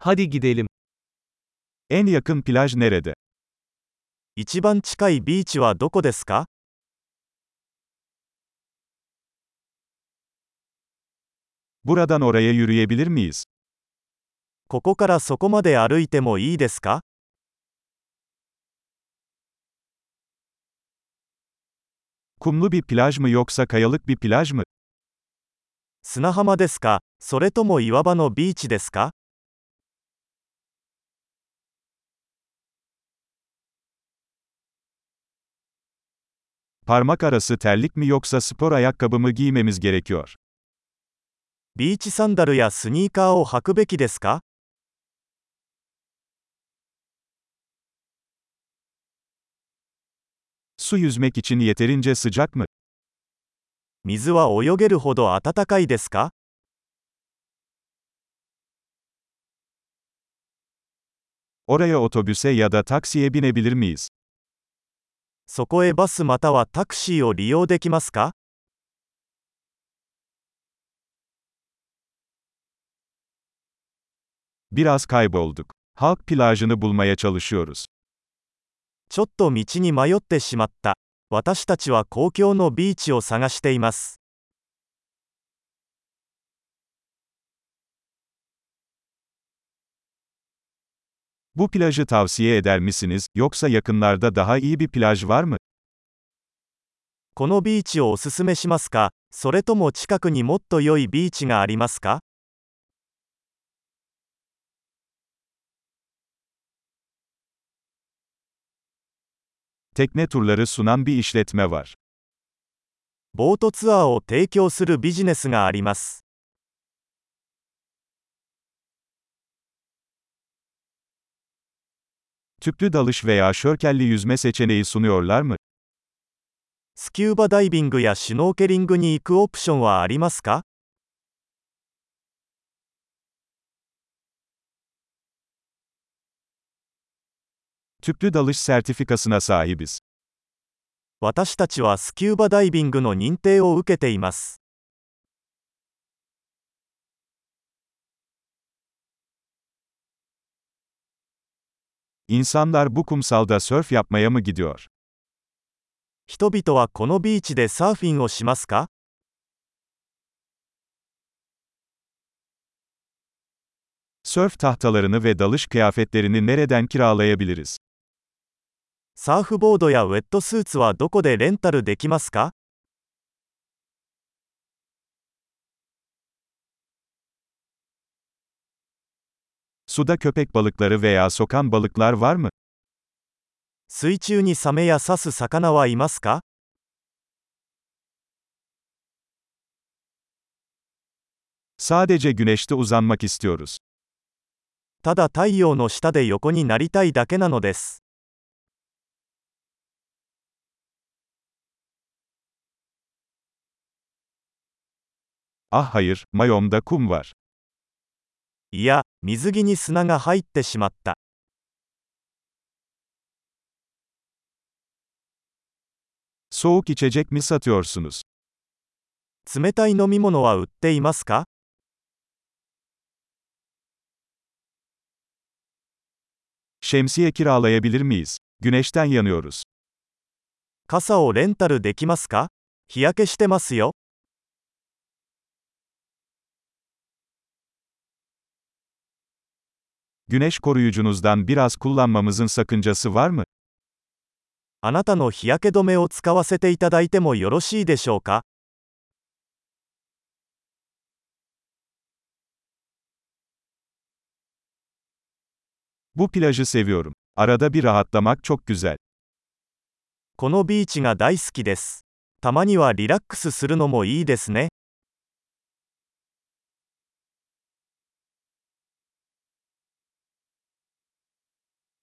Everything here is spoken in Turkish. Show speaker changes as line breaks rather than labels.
Hadi gidelim.
En yakın plaj nerede?
一番近いビーチはどこですか
Buradan oraya yürüyebilir miyiz?
ここからそこまで歩いてもいいですか
Kumlu bir plaj mı yoksa kayalık bir plaj mı?
砂浜ですかそれとも岩場のビーチですか
Parmak arası terlik mi yoksa spor ayakkabı mı giymemiz gerekiyor?
ビーチサンダルやスニーカーを履くべきですか
Su yüzmek için yeterince sıcak mı?
水は泳げるほど暖かいですか
Oraya otobüse ya da taksiye binebilir miyiz?
そこへバスまたはタクシーを利用できますか
？Biraz kaybolduk. Halk plajını bulmaya çalışıyoruz.
ちょっと道に迷ってしまった。私たちは公共のビーチを探しています。
Bu plajı tavsiye eder misiniz, yoksa yakınlarda daha iyi bir plaj var mı?
このビーチをおすすめしますかそれとも近くにもっと良いビーチがありますか
Tekne turları sunan bir işletme var.
ボートツアーを提供するビジネスがあります。
Tüplü dalış veya şörkelli yüzme seçeneği sunuyorlar mı?
スキューバダイビングやシュノーケリングに行くオプションはありますか
Tüplü dalış sertifikasına sahibiz.
私たちはスキューバダイビングの認定を受けています。
İnsanlar bu kumsalda sörf yapmaya mı gidiyor?
人々はこのビーチでサーフィンをしますか
Sörf tahtalarını ve dalış kıyafetlerini nereden kiralayabiliriz?
サーフボードやウェットスーツはどこでレンタルできますか
Suda köpek balıkları veya sokan balıklar var mı?
水中にサメや刺す魚はいますか
Sadece güneşte uzanmak istiyoruz.
ただ太陽の下で横になりたいだけなのです。
Ah hayır, mayomda kum var.
いや、水着に砂が入ってしまった。
Soğuk içecek mi satıyorsunuz?
冷たい飲み物は売っていますか
Şemsiye kiralayabilir miyiz? Güneşten yanıyoruz.
傘をレンタルできますか日焼けしてますよ。
Güneş koruyucunuzdan biraz kullanmamızın sakıncası var mı?
あなたの日焼け止めを使わせていただいてもよろしいでしょうか
Bu plajı seviyorum. Arada bir rahatlamak çok güzel.
このビーチが大好きです。たまにはリラックスするのもいいですね。